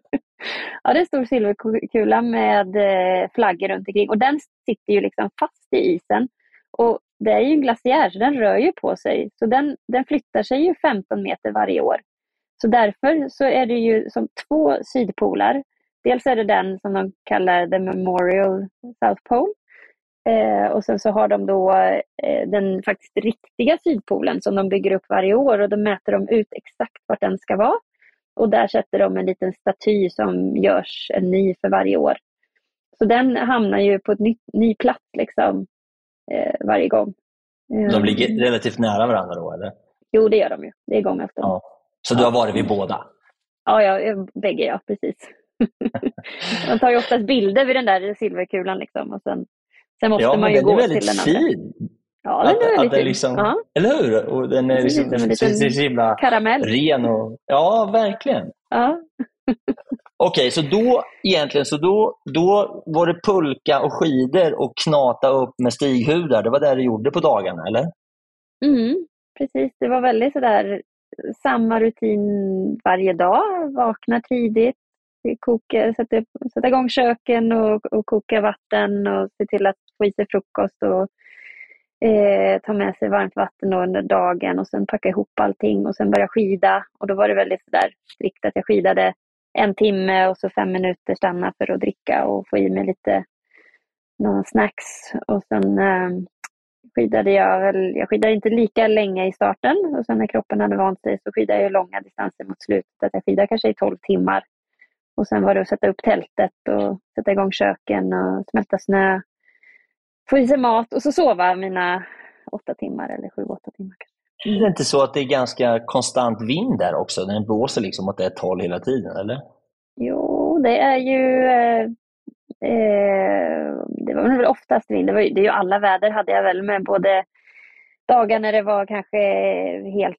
Ja, det är en stor silverkula med eh, flaggor runt omkring och den sitter ju liksom fast i isen. Och det är ju en glaciär så den rör ju på sig. Så den, den flyttar sig ju 15 meter varje år. Så därför så är det ju som två sydpolar. Dels är det den som de kallar The Memorial South Pole. Eh, och sen så har de då eh, den faktiskt riktiga sydpolen som de bygger upp varje år och då mäter de ut exakt vart den ska vara. Och där sätter de en liten staty som görs en ny för varje år. Så den hamnar ju på en ny, ny plats liksom varje gång. De ligger ehm. relativt nära varandra då eller? Jo, det gör de ju. Det är gång efter. Ja. Så du har varit vid båda? Ja, ja bägge ja, precis. man tar ju oftast bilder vid den där silverkulan liksom, och sen, sen måste ja, man ju gå till den andra. Ja, den är väldigt fin. Ja, den är väldigt fin. Liksom, ja. Eller hur? Och den är liksom, så himla karamell. ren. Och, ja, verkligen. Ja. Okej, okay, så då egentligen så då, då var det pulka och skidor och knata upp med stighudar. Det var det du gjorde på dagarna, eller? Mm, precis. Det var väldigt sådär samma rutin varje dag. Vakna tidigt, koka, sätta, sätta igång köken och, och koka vatten och se till att få i sig frukost och eh, ta med sig varmt vatten under dagen och sen packa ihop allting och sen börja skida. Och då var det väldigt sådär strikt att jag skidade en timme och så fem minuter stanna för att dricka och få i mig lite någon snacks. Och sen eh, skidade jag väl, jag skidade inte lika länge i starten och sen när kroppen hade vant sig så skidade jag långa distanser mot slutet. Att jag skidade kanske i 12 timmar. Och sen var det att sätta upp tältet och sätta igång köken och smälta snö. Få i sig mat och så sova mina åtta timmar eller sju, åtta timmar. Är det inte så att det är ganska konstant vind där också? Den blåser liksom åt ett håll hela tiden, eller? Jo, det är ju... Eh, eh det var väl oftast vind. Det, var, det är ju alla väder hade jag väl med både dagar när det var kanske helt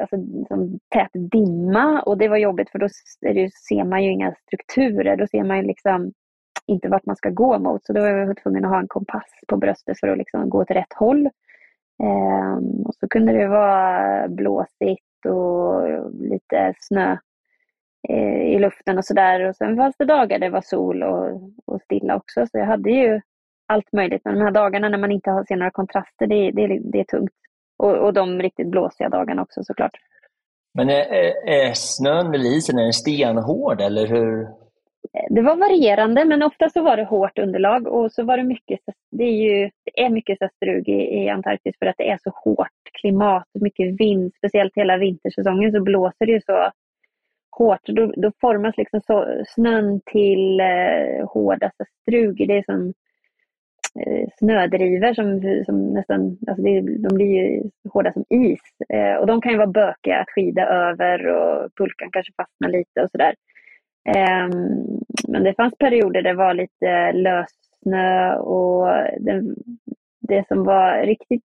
alltså, som tät dimma och det var jobbigt för då det, ser man ju inga strukturer. Då ser man ju liksom inte vart man ska gå mot. Så då var jag tvungen att ha en kompass på bröstet för att liksom gå åt rätt håll. Um, och så kunde det vara blåsigt och lite snö eh, i luften och sådär. Och sen fanns det dagar det var sol och, och stilla också. Så jag hade ju allt möjligt. Men de här dagarna när man inte har, ser några kontraster, det, det, det är tungt. Och, och de riktigt blåsiga dagarna också såklart. Men är, är snön eller isen är den stenhård eller hur? Det var varierande men ofta så var det hårt underlag och så var det mycket, det är ju det är mycket strug i, i Antarktis för att det är så hårt klimat, mycket vind, speciellt hela vintersäsongen så blåser det ju så hårt. Då, då formas liksom så, snön till eh, hårda strug. Det är som, eh, snödrivor som, som nästan, alltså det, de blir ju hårda som is. Eh, och de kan ju vara bökiga att skida över och pulkan kanske fastnar lite och sådär. Ehm, men det fanns perioder där det var lite lössnö och det, det som var riktigt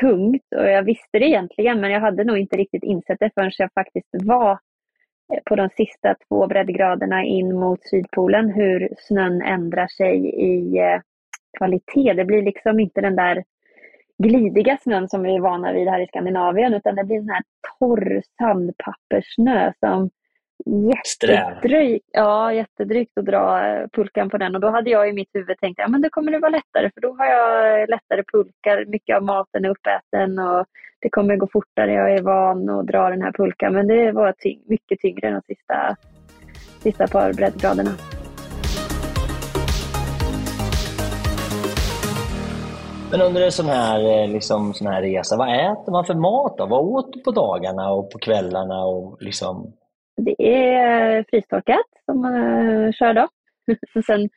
tungt och jag visste det egentligen men jag hade nog inte riktigt insett det förrän jag faktiskt var på de sista två breddgraderna in mot Sydpolen hur snön ändrar sig i eh, kvalitet. Det blir liksom inte den där glidiga snön som vi är vana vid här i Skandinavien utan det blir den sån här torr sandpapperssnö som jättedrygt, ja, jättedrygt att dra eh, pulkan på den och då hade jag i mitt huvud tänkt att ja, det kommer det vara lättare för då har jag lättare pulkar, mycket av maten är uppäten och det kommer gå fortare, jag är van att dra den här pulkan men det var ty mycket tyngre de sista, sista par breddgraderna. Men under en sån här, eh, liksom, sån här resa, vad äter man för mat då? Vad åt du på dagarna och på kvällarna? Och liksom... Det är frystorkat som man eh, kör då. Sen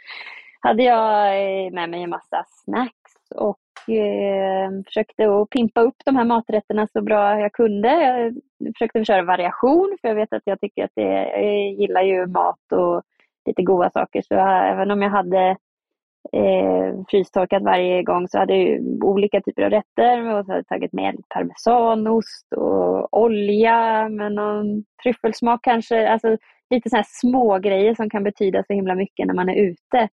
hade jag eh, med mig en massa snacks och eh, försökte att pimpa upp de här maträtterna så bra jag kunde. Jag försökte köra variation för jag vet att jag tycker att det, jag gillar ju mat och lite goda saker så även om jag hade eh, frystorkat varje gång så hade jag olika typer av rätter och så hade jag tagit med parmesanost och olja med någon tryffelsmak kanske. Alltså lite sådana här små grejer som kan betyda så himla mycket när man är ute.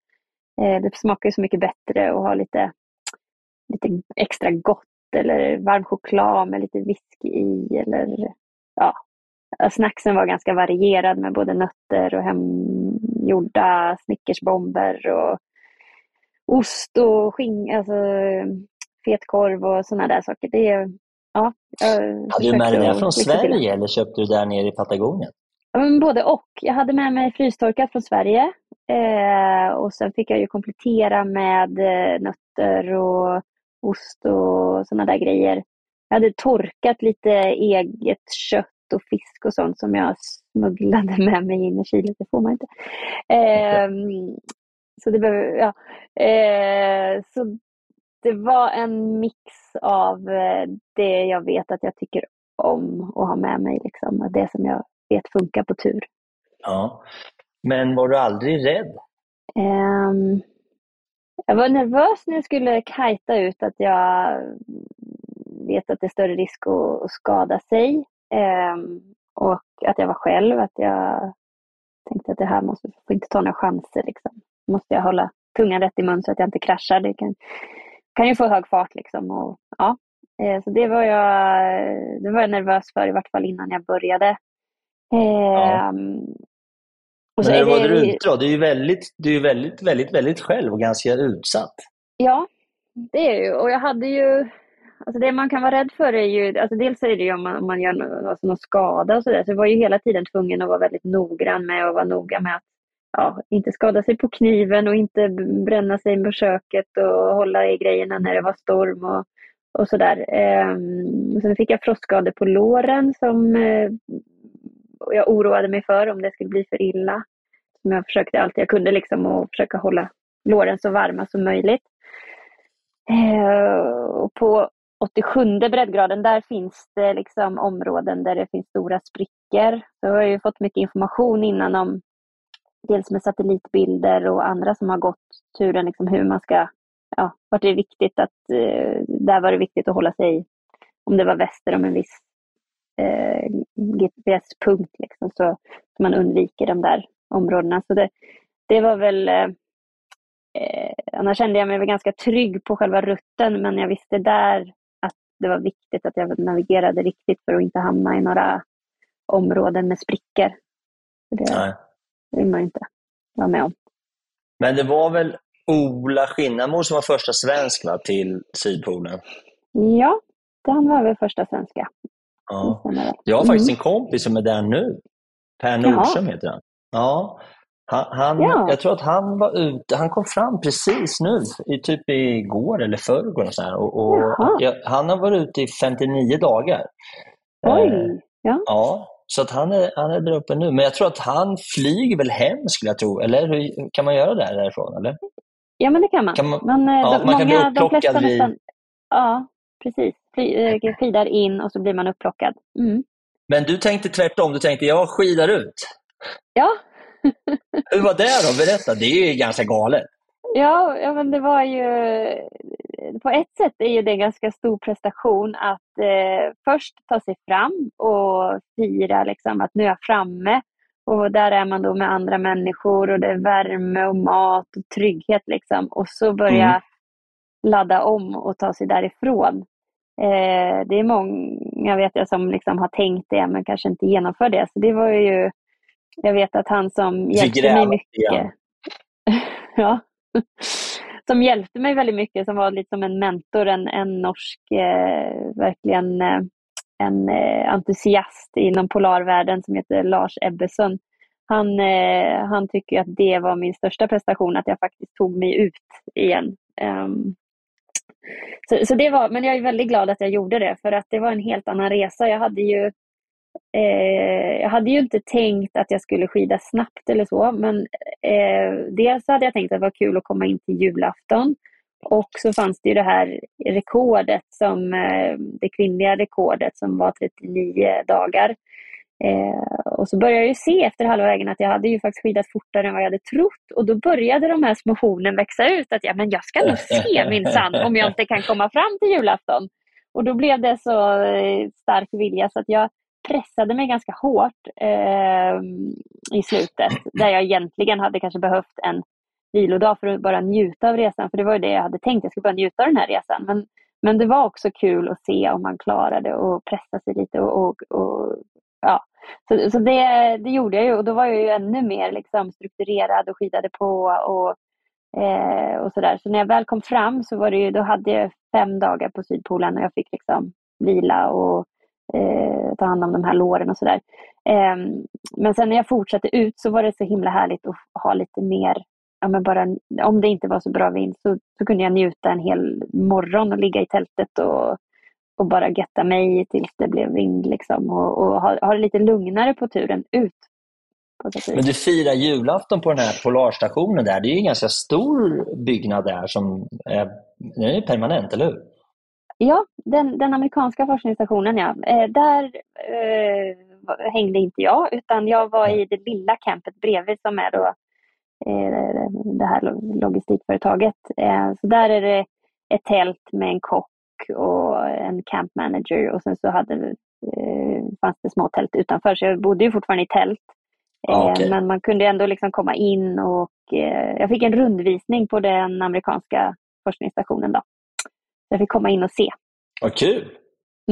Eh, det smakar ju så mycket bättre att ha lite, lite extra gott eller varm choklad med lite whisky i eller ja, snacksen var ganska varierad med både nötter och hemgjorda snickersbomber och ost och skinn, alltså fetkorv och sådana där saker. Det är, ja, Hade du med dig det från Sverige eller köpte du där nere i Patagonien? Både och. Jag hade med mig frystorkat från Sverige eh, och sen fick jag ju komplettera med eh, nötter och ost och sådana där grejer. Jag hade torkat lite eget kött och fisk och sånt som jag smugglade med mig in i Chile. Det får man inte. Eh, så det, behöver, ja. Eh, så det var en mix av eh, det jag vet att jag tycker om att ha med mig. Liksom. Det som jag vet funkar på tur. Ja. Men var du aldrig rädd? Um, jag var nervös när jag skulle kajta ut att jag vet att det är större risk att, att skada sig. Um, och att jag var själv, att jag tänkte att det här måste, får inte ta några chanser. Liksom. Måste jag hålla tungan rätt i mun så att jag inte kraschar. Det kan, kan ju få hög fart liksom. Och, ja. Eh, så det var, jag, det var jag nervös för, i vart fall innan jag började. Ja. Ehm, och så Men var det, du ute då? Du är ju väldigt, du är väldigt, väldigt, väldigt själv och ganska utsatt. Ja, det är ju. Och jag hade ju... Alltså det man kan vara rädd för är ju, alltså dels är det ju om man, om man gör någon, alltså någon skada och sådär, så jag var ju hela tiden tvungen att vara väldigt noggrann med att vara noga med att ja, inte skada sig på kniven och inte bränna sig på köket och hålla i grejerna när det var storm och, och sådär. Ehm, sen fick jag frostskador på låren som eh, jag oroade mig för om det skulle bli för illa. Som jag försökte allt jag kunde liksom och försöka hålla låren så varma som möjligt. Eh, och på 87 breddgraden, där finns det liksom områden där det finns stora sprickor. Så jag har ju fått mycket information innan om dels med satellitbilder och andra som har gått turen, liksom hur man ska, ja, vart det är viktigt att, eh, där var det viktigt att hålla sig, om det var väster om en viss eh, GPS-punkt, liksom, så, så man undviker de där områdena. Så det, det var väl, eh, eh, annars kände jag mig väl ganska trygg på själva rutten, men jag visste där att det var viktigt att jag navigerade riktigt för att inte hamna i några områden med sprickor. Det, Nej. Det vill man inte vara med om. Men det var väl Ola Skinnamo som var första svensk va, till Sydpolen? Ja, han var väl första svenska. Ja. Jag har faktiskt mm. en kompis som är där nu. Per Nordström Jaha. heter han. Ja. Han, han ja. Jag tror att han var ute, han kom fram precis nu, i typ igår eller förrgår. Och så och, och han har varit ute i 59 dagar. Oj! Eh, ja. ja. Så att han, är, han är där uppe nu. Men jag tror att han flyger väl hem, skulle jag tro. Eller hur, kan man göra det därifrån? Eller? Ja, men det kan man. Kan man- Men, eh, ja, de, man kan bli många, upplockad vid- nästan... Ja, precis. Fly, eh, skidar in och så blir man upplockad. Mm. Men du tänkte tvärtom, du tänkte jag skidar ut. Ja, Hur var det då? Berätta, det är ju ganska galet. Ja, ja, men det var ju... På ett sätt är ju det en ganska stor prestation att eh, först ta sig fram och fira liksom, att nu är jag framme. Och där är man då med andra människor och det är värme och mat och trygghet. Liksom. Och så börja Mm. ladda om och ta sig därifrån. Eh, det är många vet jag som liksom har tänkt det men kanske inte genomför det. Så det var ju... Jag vet att han som hjälpte mig mycket ja. Som hjälpte mig väldigt mycket, som var lite som en mentor, en, en norsk, eh, verkligen eh, en eh, entusiast inom polarvärlden som heter Lars Ebbesson. Han, eh, han tycker att det var min största prestation, att jag faktiskt tog mig ut igen. Um, så, så det var, men jag är väldigt glad att jag gjorde det, för att det var en helt annan resa. Jag hade ju Eh, jag hade ju inte tänkt att jag skulle skida snabbt eller så, men eh, dels hade jag tänkt att det var kul att komma in till julafton. Och så fanns det ju det här rekordet, som, eh, det kvinnliga rekordet som var 39 dagar. Eh, och så började jag ju se efter halva vägen att jag hade ju faktiskt skidat fortare än vad jag hade trott. Och då började de här små hornen växa ut, att ja, men jag ska nog se minsann om jag inte kan komma fram till julafton. Och då blev det så eh, stark vilja så att jag pressade mig ganska hårt eh, i slutet. Där jag egentligen hade kanske behövt en vilodag för att bara njuta av resan. För det var ju det jag hade tänkt, jag skulle bara njuta av den här resan. Men, men det var också kul att se om man klarade att pressa sig lite. Och, och, och ja. Så, så det, det gjorde jag ju och då var jag ju ännu mer liksom, strukturerad och skidade på. och Eh, och sådär. Så när jag väl kom fram så var det ju, då hade jag fem dagar på Sydpolen och jag fick liksom vila och eh, ta hand om de här låren och sådär. Eh, men sen när jag fortsatte ut så var det så himla härligt att ha lite mer, ja men bara, om det inte var så bra vind så, så kunde jag njuta en hel morgon och ligga i tältet och, och bara getta mig tills det blev vind liksom och, och ha, ha det lite lugnare på turen ut. Men du firar julafton på den här polarstationen där. Det är ju en ganska stor byggnad där som är, den är permanent, eller hur? Ja, den, den amerikanska forskningsstationen ja. Eh, där eh, hängde inte jag utan jag var i det lilla campet bredvid som är då eh, det här lo- logistikföretaget. Eh, så där är det ett tält med en kock och en camp manager och sen så hade, eh, fanns det små tält utanför så jag bodde ju fortfarande i tält. Ja, Eh, okej. Men man kunde ändå liksom komma in och eh, jag fick en rundvisning på den amerikanska forskningsstationen. Då. Så Jag fick komma in och se. Vad kul!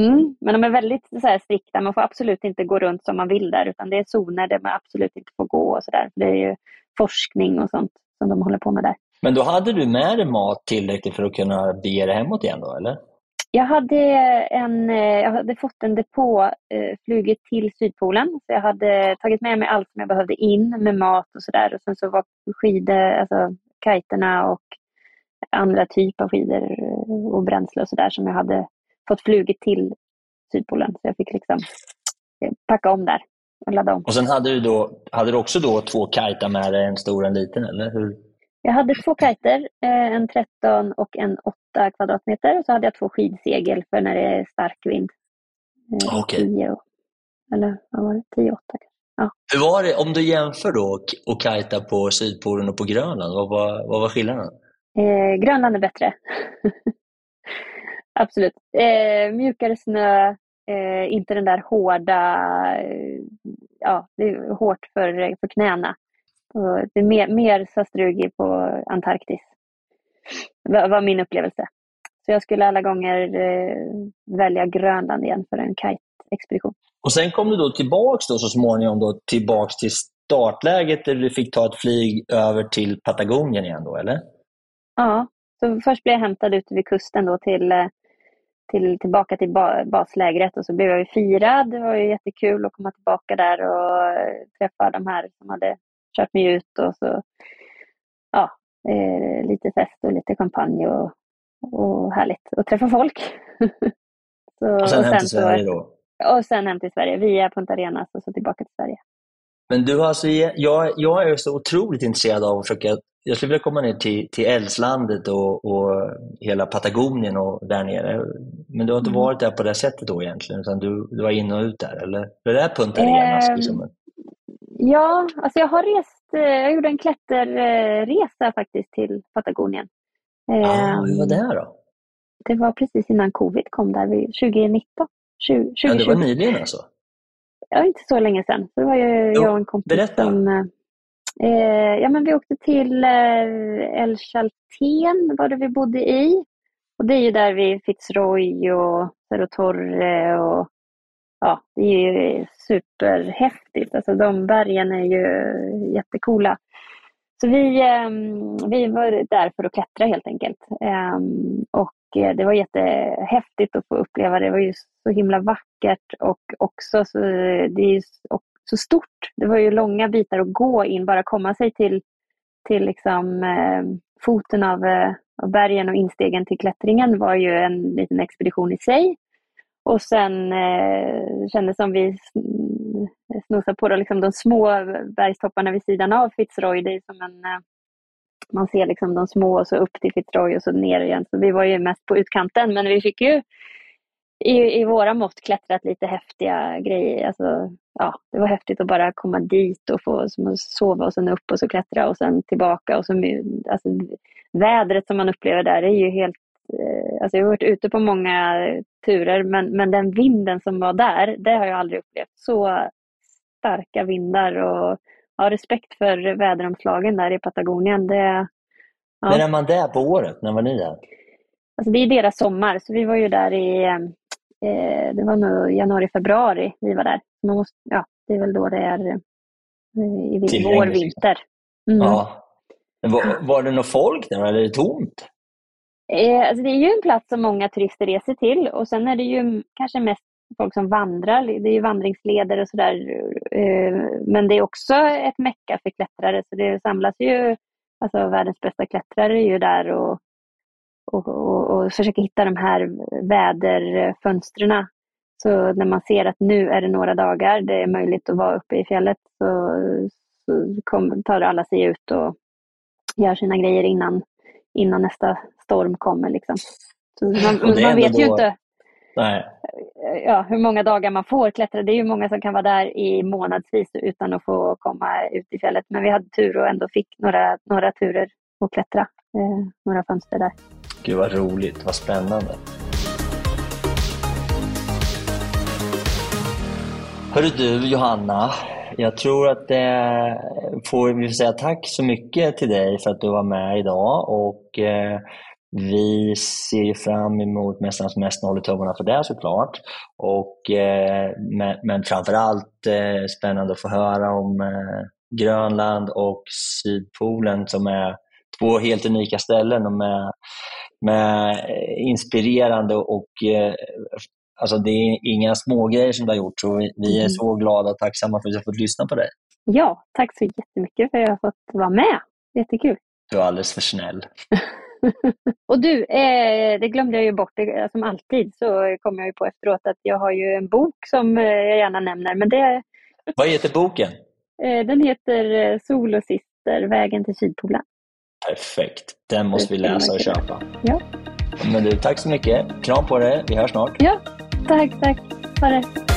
Mm, men de är väldigt så här, strikta. Man får absolut inte gå runt som man vill där, utan det är zoner där man absolut inte får gå och sådär. Det är ju forskning och sånt som de håller på med där. Men då hade du med dig mat tillräckligt för att kunna bege dig hemåt igen då, eller? Jag hade, en, eh, jag hade fått en depå, eh, flugit till Sydpolen. Så jag hade tagit med mig allt som jag behövde in med mat och sådär. Och sen så var skidor, alltså kajterna och andra typer av skidor och bränsle och sådär som jag hade fått flugit till Sydpolen. Så jag fick liksom eh, packa om där och ladda om. Och sen hade du, då, hade du också då två kajtar med dig, en stor och en liten, eller hur? Jag hade två kajter, eh, en 13 och en 8 kvadratmeter. Och så hade jag två skidsegel för när det är stark vind. Eh, Okej. 10 och, eller vad var det? 10 8 kanske. Hur var det, om du jämför då och- och kajta på Sydpolen och på Grönland, vad var, vad var skillnaden? Eh, Grönland är bättre. Absolut. Eh, mjukare snö, eh, inte den där hårda, eh, ja, det är hårt för, för knäna. Och det är mer, mer sastrugi på Antarktis. Det var min upplevelse. Så jag skulle alla gånger eh, välja Grönland igen för en kite-expedition. Och sen kom du då tillbaks då så småningom då tillbaks till startläget där du fick ta ett flyg över till Patagonien igen då, eller? Ja, så först blev jag hämtad ute vid kusten då till, eh, till, tillbaka till ba, baslägret och så blev jag ju firad. Det var ju jättekul att komma tillbaka där och eh, träffa de här som hade kört mig ut och så ja, eh, lite fest och lite champagne och, och härligt att träffa folk. så, Och sen hem till så- Sverige då? Och sen hem till Sverige via Punta Arenas och så tillbaka till Sverige. Men du har alltså, jag, jag är så otroligt intresserad av att försöka jag skulle vilja komma ner till, till Älvslandet och, och hela Patagonien och där nere. Men du har inte Mm. varit där på det sättet då egentligen, utan du, du var in och ut där, eller? Det där Punta Arenas liksom. Ja, alltså jag har rest, eh, jag gjorde en klätterresa faktiskt till Patagonien. Ehm, hur var det då? Det var precis innan covid kom där, vid 2019. 20, Ja, det var 2020. nyligen alltså? Ja, inte så länge sedan. Det var ju Jo, jag och en kompis berätta. som... Eh, ja, men vi åkte till eh, El Chaltén var det vi bodde i. Och det är ju där vid Fitzroy och Cerro Torre och ja, det är ju superhäftigt. Alltså de bergen är ju jättecoola. Så vi, eh, vi var där för att klättra helt enkelt. Ehm, och eh, det var jättehäftigt att få uppleva det. Det var ju så himla vackert och också så, det är ju så- stort. Det var ju långa bitar att gå in, bara komma sig till, till liksom, eh, foten av, eh, av bergen och instegen till klättringen var ju en liten expedition i sig. Och sen eh, kändes som vi eh, snosade på då, liksom de små bergstopparna vid sidan av Fitzroy. Det är som en, eh, man ser liksom de små och så upp till Fitzroy och så ner igen. Så vi var ju mest på utkanten men vi fick ju i, i våra mått klättrat lite häftiga grejer. Alltså, ja, det var häftigt att bara komma dit och få som att sova och sen upp och så klättra och sen tillbaka. Och så, alltså, vädret som man upplever där är ju helt... Eh, alltså jag har varit ute på många turer men, men den vinden som var där, det har jag aldrig upplevt. Så starka vindar och ja, respekt för väderomslagen där i Patagonien. Det, ja. När är man där på året? När var ni där? Alltså det är deras sommar, så vi var ju där i, eh, det var nog januari, februari vi var där. Man måste, ja, det är väl då det är eh, i vår, vinter. Mm. Ja. Var, var det något folk där eller är det tomt? Eh, alltså det är ju en plats som många turister reser till och sen är det ju kanske mest folk som vandrar. Det är ju vandringsleder och sådär. Eh, men det är också ett mecka för klättrare så det samlas ju, alltså världens bästa klättrare är ju där och, och, och, och försöker hitta de här väderfönstren. Så när man ser att nu är det några dagar, det är möjligt att vara uppe i fjället, så, så kom, tar alla sig ut och gör sina grejer innan, innan nästa storm kommer. Liksom. Man, man vet ändå ju då- inte Nej. ja, hur många dagar man får klättra. Det är ju många som kan vara där i månadsvis utan att få komma ut i fjället. Men vi hade tur och ändå fick några, några turer att klättra. Eh, några fönster där. Gud vad roligt, vad spännande. Hörru du Johanna, jag tror att eh, får vi får säga tack så mycket till dig för att du var med idag och eh, vi ser fram emot Mästarnas mest och håller tummarna för det såklart. Och, eh, men, men framförallt eh, spännande att få höra om eh, Grönland och Sydpolen som är två helt unika ställen och med, med inspirerande och eh, alltså det är inga smågrejer som du har gjort. Så vi, är Mm. så glada och tacksamma för att vi har fått lyssna på dig. Ja, tack så jättemycket för att jag har fått vara med. Jättekul. Du är alldeles för snäll. Och du, eh, det glömde jag ju bort. Som alltid så kommer jag ju på efteråt att jag har ju en bok som eh, jag gärna nämner. Men det, Vad heter boken? eh, den heter Sol och Sister, Vägen till Sydpolen. Perfekt. Den måste vi läsa och köpa. Ja. Men du, tack så mycket. Kram på dig. Vi hörs snart. Ja, tack, tack. Ha det.